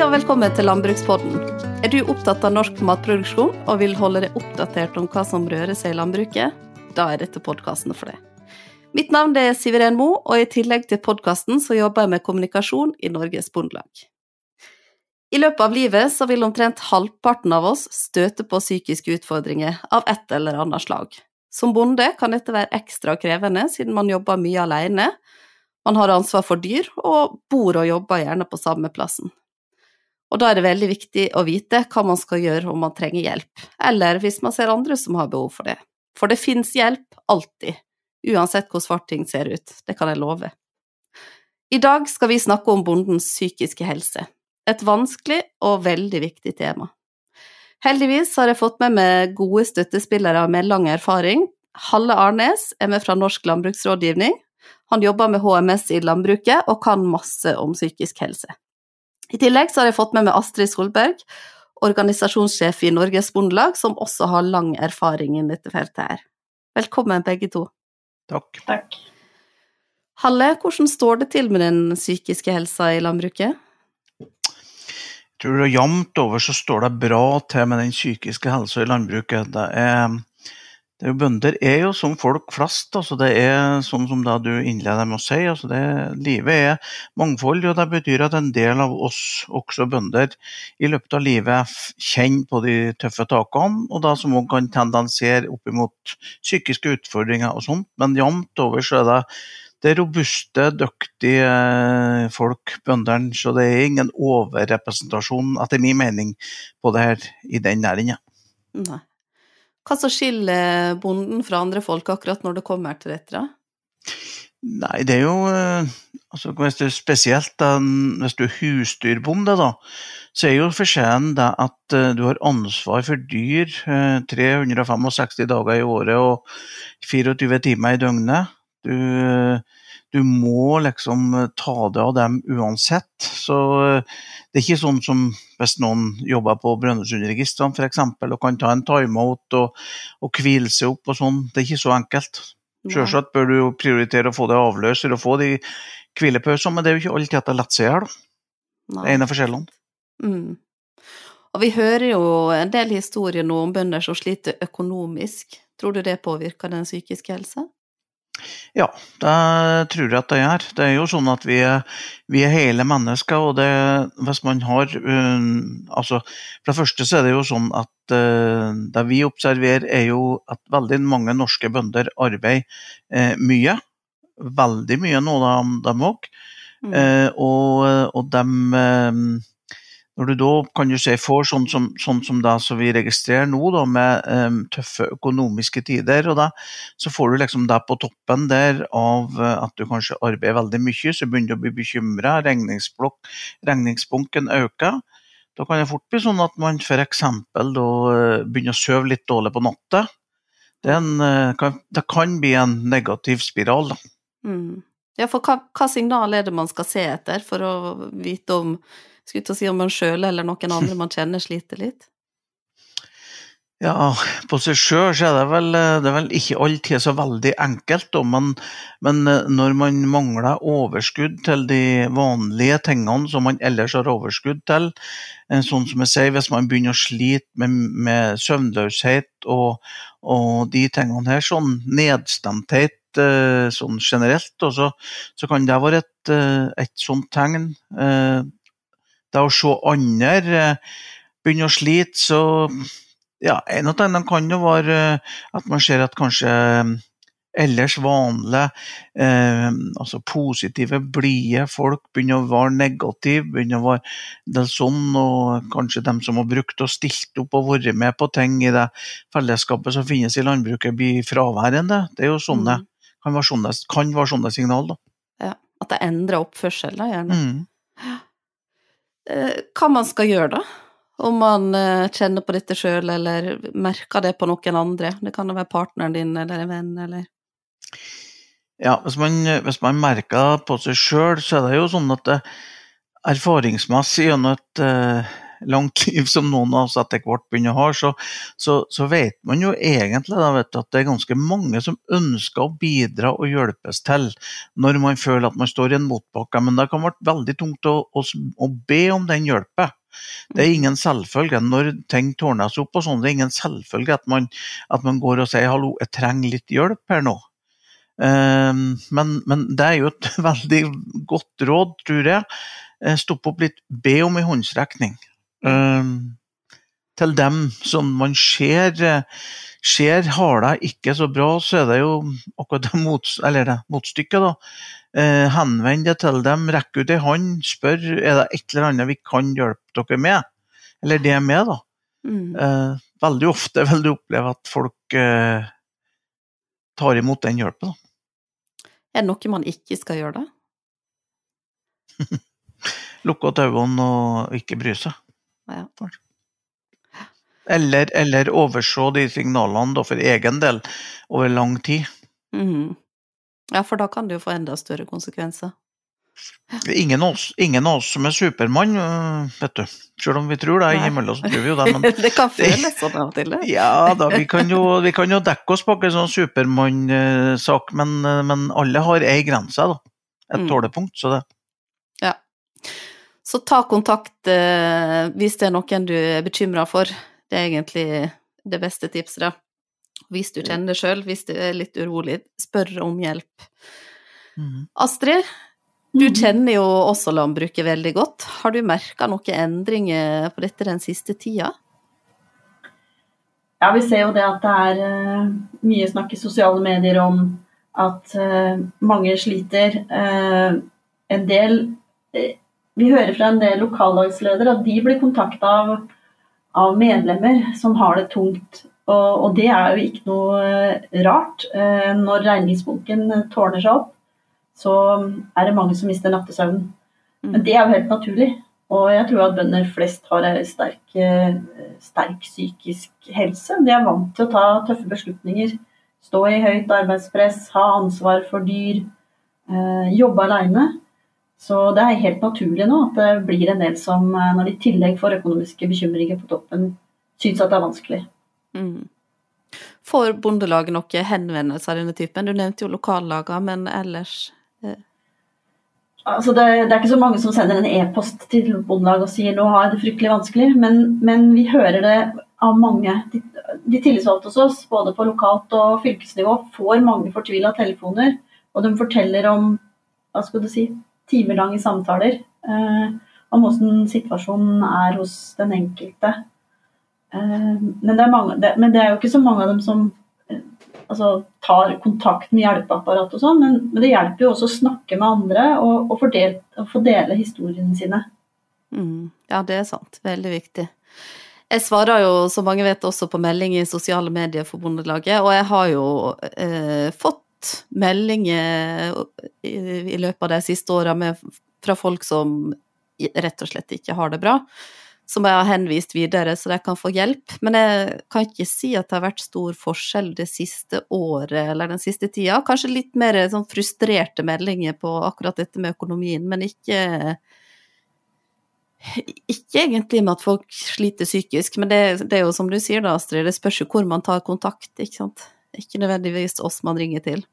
og velkommen til Landbrukspodden. Er du opptatt av norsk matproduksjon og vil holde deg oppdatert om hva som rører seg i landbruket? Da er dette podkasten for deg. Mitt navn er Siveren Mo, og i tillegg til podkasten så jobber jeg med kommunikasjon i Norges Bondelag. I løpet av livet så vil omtrent halvparten av oss støte på psykiske utfordringer av et eller annet slag. Som bonde kan dette være ekstra krevende, siden man jobber mye alene, man har ansvar for dyr, og bor og jobber gjerne på samme plassen. Og da er det veldig viktig å vite hva man skal gjøre om man trenger hjelp, eller hvis man ser andre som har behov for det. For det finnes hjelp alltid, uansett hvor svart ting ser ut, det kan jeg love. I dag skal vi snakke om bondens psykiske helse, et vanskelig og veldig viktig tema. Heldigvis har jeg fått med meg gode støttespillere med lang erfaring. Halle Arnes er med fra Norsk landbruksrådgivning. Han jobber med HMS i landbruket og kan masse om psykisk helse. I tillegg så har jeg fått med meg Astrid Solberg, organisasjonssjef i Norges Bondelag, som også har lang erfaring i dette feltet her. Velkommen begge to. Takk. Takk. Halle, hvordan står det til med den psykiske helsa i landbruket? Jeg tror Jevnt over så står det bra til med den psykiske helsa i landbruket. Det er, det er jo Bønder er jo som folk flest. altså Det er sånn som det du innleder med å si. altså det, Livet er mangfold, og det betyr at en del av oss, også bønder, i løpet av livet kjenner på de tøffe takene, og da som også kan tendensere opp mot psykiske utfordringer og sånt. Men jevnt over så er det det robuste, dyktige folk, bøndene, så det er ingen overrepresentasjon, etter min mening, på det her i den næringen. Nei. Hva som skiller bonden fra andre folk akkurat når det kommer til dette? Nei, det er jo eh, altså Hvis du spesielt da, hvis du er husdyrbonde, da, så er jo forskjellen det at uh, du har ansvar for dyr uh, 365 dager i året og 24 timer i døgnet. Du, du må liksom ta det av dem uansett. Så det er ikke sånn som hvis noen jobber på Brønnøysundregistrene f.eks. og kan ta en timeout og, og hvile seg opp og sånn. Det er ikke så enkelt. Selvsagt bør du jo prioritere å få det avløser og få de hvilepausene, men det er jo ikke alltid at det lar seg gjøre. Det er en av forskjellene. Mm. Og vi hører jo en del historier nå om bønder som sliter økonomisk. Tror du det påvirker den psykiske helsa? Ja, det tror jeg at det gjør. Det er jo sånn at vi er, vi er hele mennesker. og det, hvis man har um, altså, For det første så er det jo sånn at uh, det vi observerer, er jo at veldig mange norske bønder arbeider uh, mye. Veldig mye, nå, av dem òg. Mm. Uh, og, og de når du da kan du si, får sånn som, sånn som det som vi registrerer nå, da, med um, tøffe økonomiske tider, og da, så får du liksom det på toppen der av uh, at du kanskje arbeider veldig mye, så begynner du å bli bekymra, regningsbunken øker. Da kan det fort bli sånn at man f.eks. Uh, begynner å sove litt dårlig på natta. Det, kan, det kan bli en negativ spiral. da. Mm. Ja, for hva, hva signal er det man skal se etter for å vite om skulle til å si om man sjøl eller noen andre man kjenner sliter litt? Ja, på seg sjøl så er det vel, det er vel ikke alltid så veldig enkelt, men, men, eh, når man mangler overskudd til de vanlige tingene som man ellers har overskudd til, eh, sånn som jeg sier, hvis man begynner å slite med, med søvnløshet og, og, de tingene her, sånn nedstemthet eh, sånn generelt, så, så, kan det være et, et sånt tegn det å se andre eh, begynne å slite, så ja, en av tingene kan jo være eh, at man ser at kanskje eh, ellers vanlige, eh, altså positive, blide folk begynner å være negative. begynner å være del sånn, og Kanskje dem som har brukt og stilt opp og vært med på ting i det fellesskapet som finnes i landbruket, blir fraværende. Det er jo sånne, mm. kan, være sånne kan være sånne signal. da. Ja, At det endrer oppførsel, da, gjerne. Mm. Eh, hva man skal gjøre, da? Om man eh, kjenner på dette sjøl, eller merker det på noen andre. Det kan jo være partneren din eller en venn, eller Ja, hvis man, hvis man merker på seg sjøl, så er det jo sånn at det, erfaringsmessig gjennom et, langt liv som noen av oss etter hvert begynner å ha, så, så, så vet man jo egentlig da, du, at det er ganske mange som ønsker å bidra og hjelpes til når man føler at man står i en motbakke. Men det kan være veldig tungt å, å, å be om den hjelpen. Det er ingen selvfølge når ting tårner seg opp og sånn. Det er ingen selvfølge at man, at man går og sier 'hallo, jeg trenger litt hjelp her nå'. Um, men, men, det er jo et veldig godt råd, tror jeg. Stopp stoppe opp litt, be om en håndsrekning. Um, til dem som man ser, ser har det ikke så bra, så er det jo akkurat det, mot, det motstykket. da. Eh, henvend deg til dem, rekk ut ei hånd, spør er det et eller annet vi kan hjelpe dere med. Eller det med, da. Mm. Eh, veldig ofte vil du oppleve at folk eh, tar imot den hjelpen. Er det noe man ikke skal gjøre, da? Lukke øynene og ikke bry seg. Ja. Eller, eller, overse de signalene da, for egen del over lang tid. Mm. Ja, for da kan det jo få enda større konsekvenser. Ingen av, oss, ingen av oss som er Supermann, øh, vet du. Selv om vi tror det innimellom, så tror vi jo det. Men det kan føles sånn av og til. Ja da, vi kan jo, vi kan jo dekke oss bak en sånn Supermann-sak, men, øh, men, alle har ei grense, da. Et mm. tålepunkt, så det. Ja. Så ta kontakt eh, hvis det er noen du er bekymra for. Det er egentlig det beste tipset, da. Hvis du kjenner det sjøl, hvis du er litt urolig, spør om hjelp. Mm. Astrid, du mm. kjenner jo også landbruket veldig godt. Har du merka noen endringer på dette den siste tida? Ja, vi ser jo det at det er uh, mye snakk i sosiale medier om at uh, mange sliter. Uh, en del Vi hører fra en del lokallagsledere at de blir kontakta av, av medlemmer som har det tungt og, og, det er jo ikke noe eh, rart. Eh, når regningsbunken tårner seg opp, så er det mange som mister nattesøvnen. Mm. Men det er jo helt naturlig. Og jeg tror at bønder flest har ei sterk, eh, sterk, psykisk helse. De er vant til å ta tøffe beslutninger. Stå i høyt arbeidspress, ha ansvar for dyr, jobbe aleine. Så det er helt naturlig nå at det blir en del som, når de i tillegg får økonomiske bekymringer på toppen, syns at det er vanskelig. Mm. Får Bondelaget noen henvendelser av denne typen? Du nevnte jo lokallagene, men ellers eh. Altså det, det, er ikke så mange som sender en e-post til Bondelaget og sier nå har jeg det fryktelig vanskelig, men, men vi hører det av mange. De, de tillitsvalgte hos oss, både på lokalt og fylkesnivå, får mange fortvila telefoner. Og de forteller om hva skal du si, timelange samtaler eh, om hvordan situasjonen er hos den enkelte. Eh, men det, mange, men det, er jo ikke så mange av dem som eh, altså, tar kontakt med hjelpeapparat og sånn, men, men, det hjelper jo også å snakke med andre og, og, fordel, og få dele historiene sine. Mm, ja, det er sant. Veldig viktig. Jeg svarer jo, som mange vet, også på melding i sosiale medier for Bondelaget, og jeg har jo eh, fått meldinger i, i, løpet av de siste åra fra folk som rett og slett ikke har det bra som jeg har henvist videre, så de kan få hjelp. Men jeg kan ikke si at det har vært stor forskjell det siste året eller den siste tida. Kanskje litt mer sånn frustrerte meldinger på akkurat dette med økonomien, men ikke ikke egentlig med at folk sliter psykisk, men det, det er jo som du sier da, Astrid, det spørs jo hvor man tar kontakt, ikke sant. Ikke nødvendigvis oss man ringer til.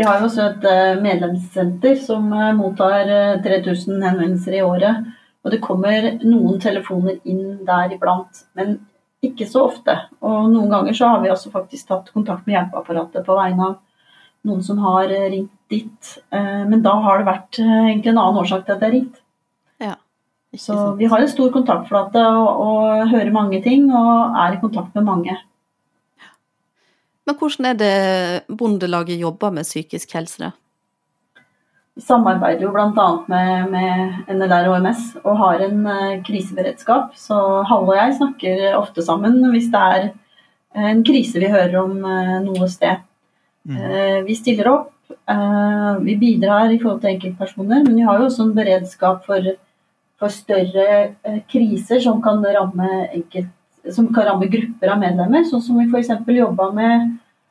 Vi har jo også et eh, medlemssenter som eh, mottar 3000 eh, henvendelser i året. Og det kommer noen telefoner inn der iblant, men ikke så ofte. Og noen ganger så har vi også faktisk tatt kontakt med hjelpeapparatet på vegne av noen som har ringt dit. Men da har det vært egentlig en annen årsak til at det er ringt. Ja, så vi har en stor kontaktflate og, og hører mange ting og er i kontakt med mange. Men hvordan er det Bondelaget jobber med psykisk helse? da? Vi samarbeider jo bl.a. Med, med NLR og HMS og har en uh, kriseberedskap. Så Halle og jeg snakker ofte sammen hvis det er en krise vi hører om uh, noe sted. Mm. Uh, vi stiller opp. vi bidrar i forhold til enkeltpersoner, men vi har jo også en beredskap for, for større kriser som kan ramme enkelt som kan ramme grupper av medlemmer, sånn som vi f.eks. jobba med,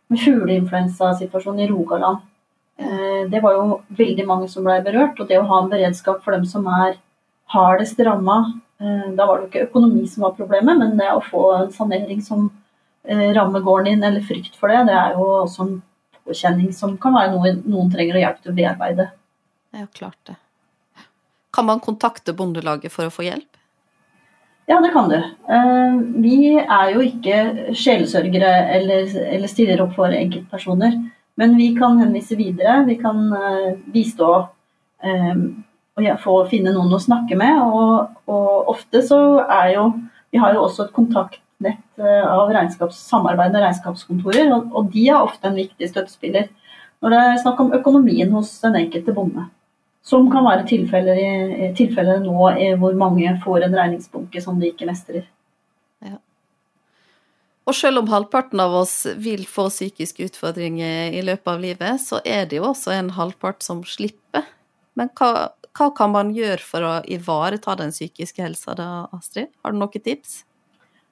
med fugleinfluensasituasjonen i Rogaland. Eh, det var jo veldig mange som ble berørt. Og det å ha en beredskap for dem som er hardest ramma Eh, da var det jo ikke økonomi som var problemet, men det å få en sanering som eh, rammer gården din, eller frykt for det, det er jo også en påkjenning som kan være noe noen trenger å hjelpe til å bearbeide. Ja, klart det. Kan man kontakte Bondelaget for å få hjelp? Ja, det kan du. Eh, vi er jo ikke sjelesørgere eller, eller stiller opp for enkeltpersoner. Men vi kan henvise videre. Vi kan bistå og få finne noen å snakke med. Og, og, ofte så er jo Vi har jo også et kontaktnett eh, av samarbeidende regnskapskontorer, og, de er ofte en viktig støttespiller når det er snakk om økonomien hos den enkelte bonde. Som kan være tilfeller, tilfeller nå hvor mange får en regningsbunke som de ikke mestrer. Ja. Og selv om halvparten av oss vil få psykiske utfordringer i løpet av livet, så er det jo også en halvpart som slipper. Men hva, hva kan man gjøre for å ivareta den psykiske helsa da, Astrid? Har du noen tips?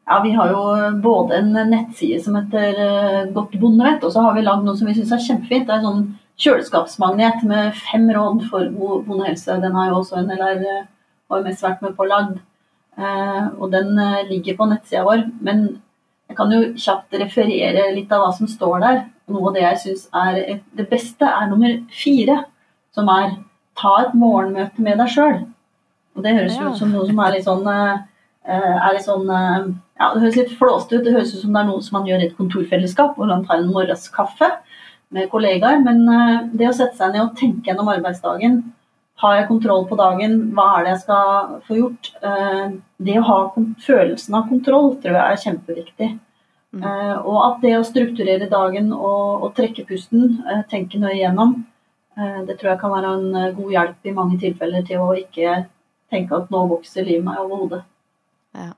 Ja, Vi har jo både en nettside som heter eh, Godt bondevett, og så har vi lagd noe som vi syns er kjempefint. Det er sånn kjøleskapsmagnet med fem råd for god bondehelse. Den har jo også NLR HMS vært med på å lagd. Eh, og den eh, ligger på nettsida vår. Men jeg kan jo kjapt referere litt av hva som står der. Noe av det jeg syns er det beste, er nummer fire, som er ta et morgenmøte med deg sjøl. Og det høres ja. ut som noe som er litt sånn, eh, er litt sånn eh, ja, Det høres litt flåste ut. Det høres ut som det er noe som man gjør i et kontorfellesskap, hvor man tar en morgenskaffe med kollegaer. Men eh, det å sette seg ned og tenke gjennom arbeidsdagen Har jeg kontroll på dagen? Hva er det jeg skal få gjort? Det å ha følelsen av kontroll tror jeg er kjempeviktig. Mm. Og at det å strukturere dagen og, og trekke pusten, tenke nøye igjennom, Eh, det tror jeg kan være en eh, god hjelp i mange tilfeller til å ikke tenke at nå vokser livet meg over hodet. Ja.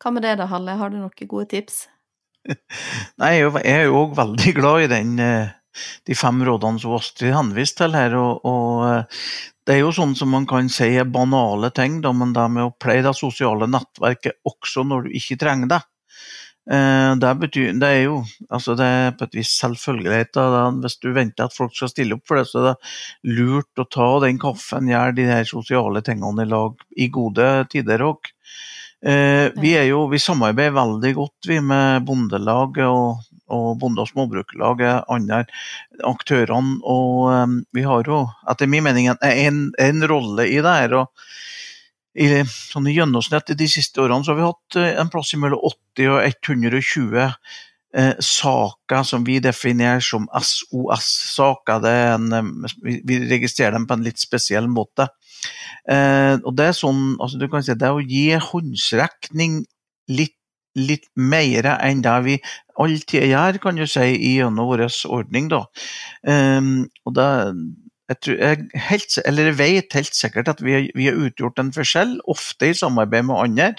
Hva med det da, Halle, har du noen gode tips? Nei, jeg er jo òg veldig glad i den, eh, de fem rådene som Astrid henviste til her. Og, og, det er jo sånn som man kan si er banale ting, da, men det med å pleie det sosiale nettverket også når du ikke trenger det. Eh, det, betyr, det, er jo altså det er på et vis selvfølgelighet. Hvis du venter at folk skal stille opp for det, så er det lurt å ta den kaffen, gjøre de her sosiale tingene i lag i gode tider òg. Eh, vi, vi, samarbeider veldig godt vi med Bondelaget og, og Bonde- og småbrukerlaget, andre aktørene. Og um, vi har jo etter min mening en, en rolle i det her. og i sånn gjennomsnitt de siste årene så har vi hatt eh, en plass mellom 80 og 120 eh, saker som vi definerer som SOS-saker. Eh, vi registrerer dem på en litt spesiell måte. Eh, og Det er sånn, altså du kan si, det er å gi håndsrekning litt, litt mer enn det vi alltid gjør, kan du si, gjennom vår ordning. da. Um, og da, jeg, tror, jeg, helt, jeg, vet helt sikkert at vi, vi, har utgjort en forskjell, ofte i samarbeid med andre.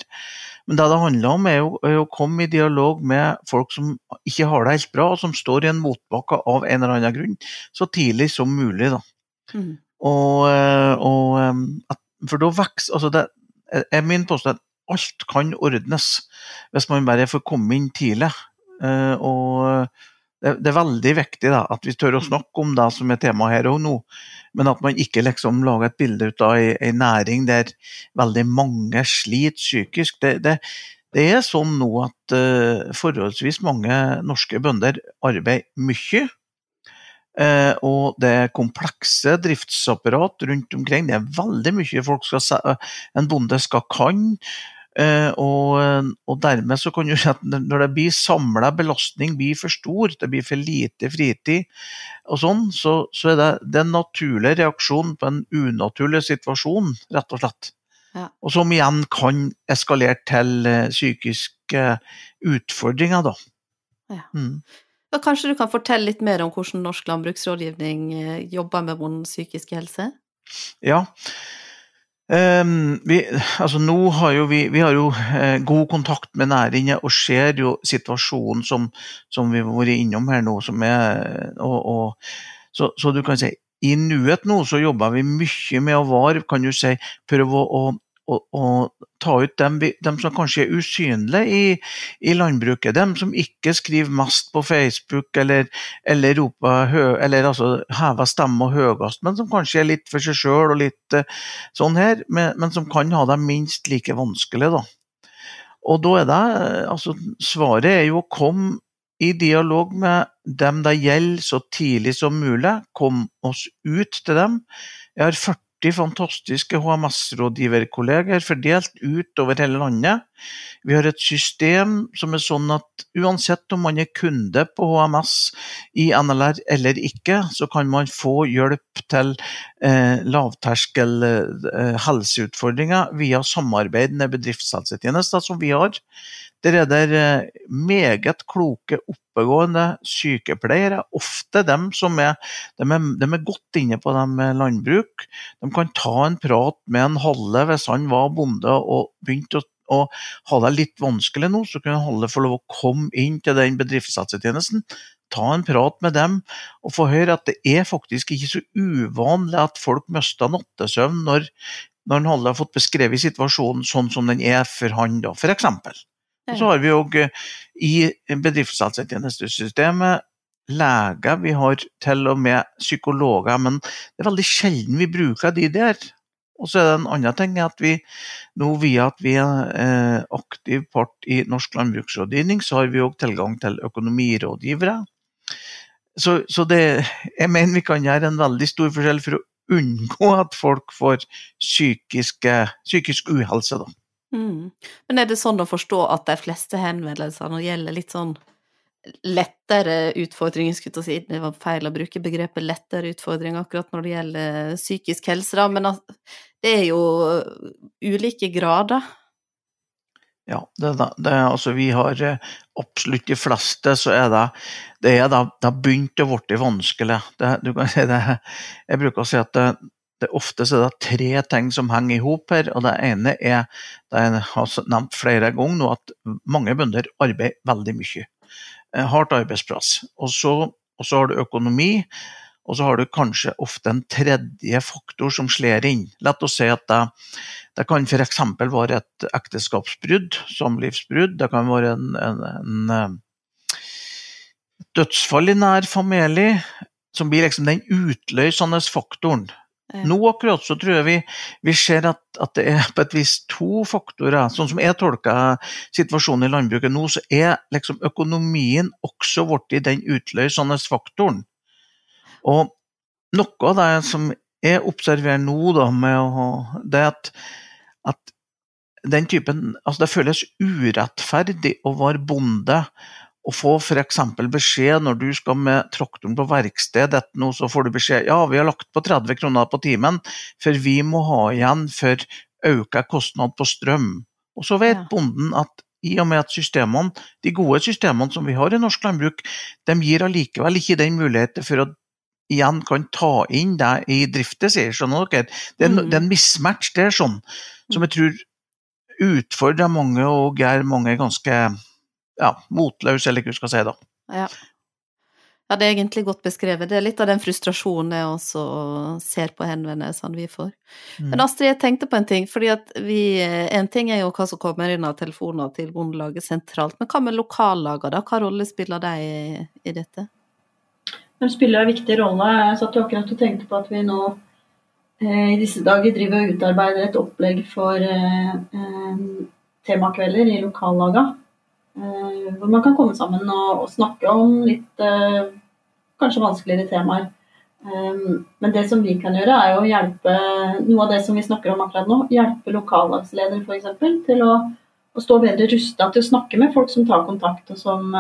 Men det det handler om, er jo, er å komme i dialog med folk som ikke har det helt bra, og som står i en motbakke av en eller annen grunn, så tidlig som mulig. Da. Mm. Og, eh, og, at, for da vokser altså det, er Min påstand alt kan ordnes hvis man bare får komme inn tidlig. Eh, og det, er veldig viktig da, at vi tør å snakke om det som er tema her og nå, men at man ikke liksom lager et bilde ut av ei, næring der veldig mange sliter psykisk. Det, det, det er sånn nå at uh, forholdsvis mange norske bønder arbeider mye. Uh, og det er komplekse driftsapparat rundt omkring. Det er veldig mye folk skal, en bonde skal kan. Eh, og, og, dermed så kan du si at når det blir samla belastning blir for stor, det blir for lite fritid, og sånn, så, så er det, det en naturlig reaksjon på en unaturlig situasjon, rett og slett. Ja. Og som igjen kan eskalere til uh, psykiske utfordringer, da. Ja. Mm. da. Kanskje du kan fortelle litt mer om hvordan Norsk landbruksrådgivning eh, jobber med vond psykisk helse? Ja, Um, vi, altså nå har jo vi, vi har jo eh, god kontakt med næringen og ser jo situasjonen som, som vi har vært innom her nå. Er, og, og, så, så, du kan si i nuet nå så jobber vi mye med å være, kan du si, prøve å, å, å, å ta ut dem, dem, som kanskje er usynlige i, i, landbruket. Dem som ikke skriver mest på Facebook eller, eller, roper hø, eller altså, hever stemma høyest, men som kanskje er litt for seg sjøl og litt uh, sånn her, men, men, som kan ha det minst like vanskelig. da. Og da er det, altså Svaret er jo å komme i dialog med dem det gjelder så tidlig som mulig. Kom oss ut til dem. Jeg har 40 40 fantastiske HMS-rådgiverkolleger fordelt utover hele landet. Vi har et system som er sånn at uansett om man er kunde på HMS i NLR eller ikke, så kan man få hjelp til eh, lavterskel eh, helseutfordringer via samarbeid med bedriftshelsetjenester som vi har. Der er det eh, meget kloke, oppegående sykepleiere, ofte dem som er, de er, de er godt inne på det med landbruk. De kan ta en prat med en Halle hvis han var bonde og begynte å og ha det litt vanskelig nå, så kunne Halle få lov å komme inn til den bedriftshelsetjenesten, ta en prat med dem og få høre at det er faktisk ikke så uvanlig at folk mister nattesøvn når, når Halle har fått beskrevet situasjonen sånn som den er for han, da, f.eks. Og så har vi òg eh, i bedriftshelsetjenestesystemet leger, vi har til og med psykologer, men det er veldig sjelden vi bruker de der. Og så er det en annen ting at vi nå via at vi er eh, aktiv part i Norsk landbruksrådgivning, så har vi òg tilgang til økonomirådgivere. Så, så det, jeg mener vi kan gjøre en veldig stor forskjell for å unngå at folk får psykiske, psykisk uhelse. Da. Mm. Men er det sånn å forstå at de fleste henvendelsene gjelder litt sånn lettere utfordringer, skulle jeg si, det var feil å bruke begrepet lettere utfordringer akkurat når det gjelder psykisk helse, da, men det er jo ulike grader. Ja, det, det, altså vi har eh, absolutt de fleste, så er det det er da, det har begynt å bli vanskelig. Det, du kan si det, jeg bruker å si at det, det ofte er det tre ting som henger i hop her. og Det ene er det jeg har nevnt flere ganger nå, at mange bønder arbeider veldig mye. Eh, hardt arbeidsplass. Og så, og så har du økonomi, og så har du kanskje ofte en tredje faktor som slår inn. La oss si at det, det kan f.eks. være et ekteskapsbrudd, samlivsbrudd. Det kan være en, en, en eh, dødsfall i nær familie, som blir liksom den utløsende faktoren. Nå akkurat så tror jeg vi, vi ser at, at, det er på et vis to faktorer. Sånn som jeg tolker situasjonen i landbruket nå, så er liksom økonomien også blitt den utløsende faktoren. Og noe av det som jeg observerer nå, da, å, det er at, at den typen, altså det føles urettferdig å være bonde å få f.eks. beskjed når du skal med traktoren på verksted, nå, så får du beskjed ja, vi har lagt på 30 kroner på timen, for vi må ha igjen for økt kostnad på strøm. Og så vet ja. bonden at i og med at systemene, de gode systemene som vi har i norsk landbruk, de gir allikevel ikke den muligheten for å igjen kan ta inn det i driftet, sier Skjønner dere? Det er, mm. det er en mismatch der sånn, som jeg tror utfordrer mange og gjør mange ganske ja, motløs, eller hva du skal si. da. Ja. ja. det er egentlig godt beskrevet. Det er litt av den frustrasjonen jeg også ser på henvendelsene vi får. Mm. Men Astrid, jeg tenkte på en ting. fordi at vi, En ting er jo hva som kommer inn av telefoner til Bondelaget sentralt, men hva med lokallagene, da? Hva rolle spiller de i, i dette? De spiller en viktig rolle. Jeg satt jo akkurat og tenkte på at vi nå eh, i disse dager driver og utarbeider et opplegg for eh, eh, temakvelder i lokallagene. Eh, hvor man kan komme sammen og, og snakke om litt eh, kanskje vanskeligere temaer. Eh, men det som vi kan gjøre, er å hjelpe noe av det som vi snakker om akkurat nå. Hjelpe lokallagsledere f.eks. til å, å, stå bedre rusta til å snakke med folk som tar kontakt og som,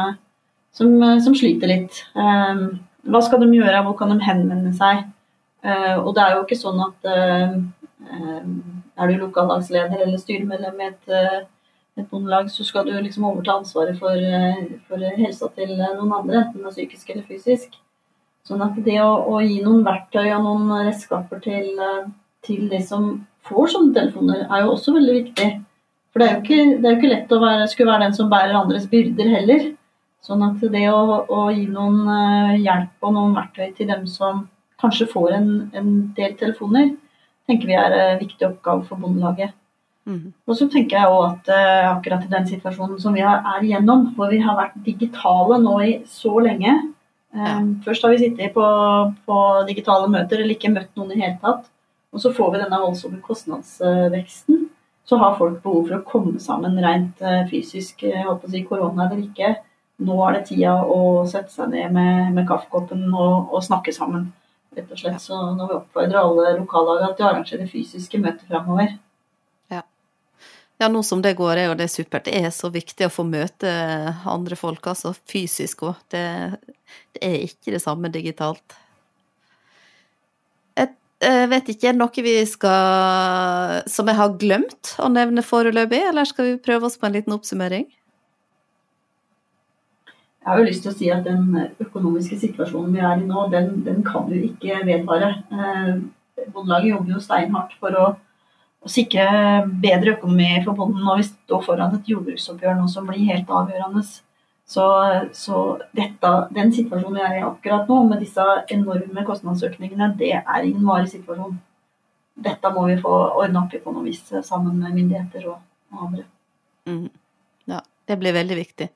som, som sliter litt. Hva skal de gjøre, hvor kan de henvende seg? Og det er jo ikke sånn at er du lokallagsleder eller styremedlem i et et bondelag, så skal du liksom overta ansvaret for, eh, for, helsa til noen andre, enten det er psykisk eller fysisk. Sånn at det å, å gi noen verktøy og noen redskaper til, eh, til, de som får sånne telefoner, er jo også veldig viktig. For det er jo ikke, er jo ikke lett å være, skulle være den som bærer andres byrder heller. Sånn at det å, å gi noen eh, hjelp og noen verktøy til dem som kanskje får en, en del telefoner, tenker vi er en viktig oppgave for Bondelaget. Mhm. Og så tenker jeg også at uh, akkurat i den situasjonen som vi har- er igjennom, hvor vi har vært digitale nå i så lenge um, Ja. Først har vi sittet på, på digitale møter eller ikke møtt noen i hele tatt. Og så får vi denne voldsomme kostnadsveksten. Så har folk behov for å komme sammen rent uh, fysisk, jeg håper å si korona eller ikke. Nå er det tida å sette seg ned med, med kaffekoppen og, og snakke sammen. Rett og slett. Så nå vil vi oppfordrer alle lokallagene til å arrangere fysiske møter framover. Ja, nå som det går, er jo det supert. Det er så viktig å få møte andre folk, altså fysisk òg. Det, det er ikke det samme digitalt. Jeg jeg vet ikke, er det noe vi skal Som jeg har glemt å nevne foreløpig, eller skal vi prøve oss på en liten oppsummering? Jeg har jo lyst til å si at den økonomiske situasjonen vi er i nå, den, den kan jo ikke vedvare. Eh, Bondelaget jobber jo steinhardt for å, å sikre bedre økonomi for bonden. når vi står foran et jordbruksoppgjør nå som blir helt avgjørende. Så, så dette, den situasjonen vi er i akkurat nå, med disse enorme kostnadsøkningene, det er ingen varig situasjon. Dette må vi få ordna opp i på noe vis sammen med myndigheter og, og andre. Mm. Ja, det blir veldig viktig.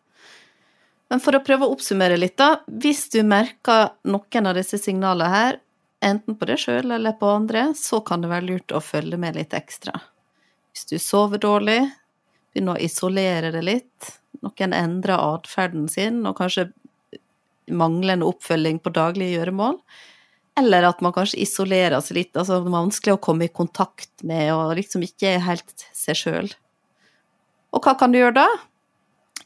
Men for å prøve å oppsummere litt, da. Hvis du merker noen av disse signalene her, enten på deg sjøl eller på andre, så kan det være lurt å følge med litt ekstra. Hvis du sover dårlig, begynner å isolere det litt, noen endrer atferden sin, og kanskje manglende oppfølging på daglige gjøremål, eller at man kanskje isolerer seg litt, altså det er vanskelig å komme i kontakt med, og liksom ikke er helt seg sjøl. Og hva kan du gjøre da?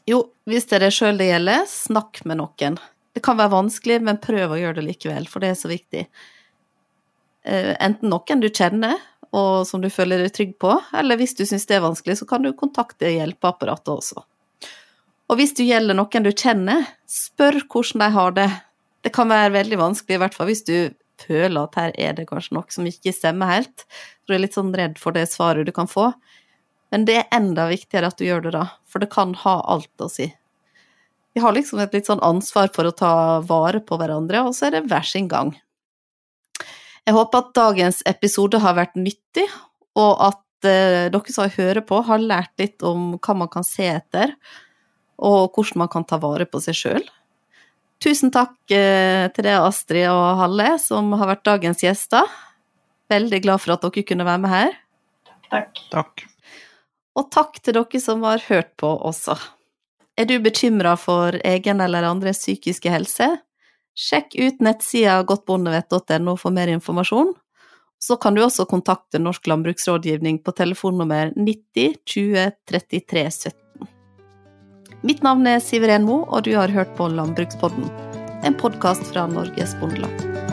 Jo, hvis det er deg sjøl det gjelder, snakk med noen. Det kan være vanskelig, men prøv å gjøre det likevel, for det er så viktig. Eh, Enten noen du kjenner, og som du føler deg trygg på, eller hvis du syns det er vanskelig, så kan du kontakte hjelpeapparatet også. Og hvis du gjelder noen du kjenner, spør hvordan de har det. Det kan være veldig vanskelig, i hvert fall hvis du føler at her er det kanskje noe som ikke stemmer helt. Du er litt sånn redd for det svaret du kan få. Men det er enda viktigere at du gjør det da, for det kan ha alt å si. Vi har liksom et litt sånn ansvar for å ta vare på hverandre, og så er det hver sin gang. Jeg håper at dagens episode har vært nyttig, og at eh, dere som hører på, har lært litt om hva man kan se etter, og hvordan man kan ta vare på seg sjøl. Tusen takk eh, til deg, Astrid og Halle, som har vært dagens gjester. Veldig glad for at dere kunne være med her. Takk. Takk. Og takk til dere som har hørt på også. Er du bekymra for egen eller andres psykiske helse? Sjekk ut nettsida godtbondevett.no for mer informasjon. Så kan du også kontakte Norsk landbruksrådgivning på telefonnummer 90 20 33 17. Mitt navn er Siveren Mo, og du har hørt på Landbrukspodden, en podkast fra Norges Bondelag.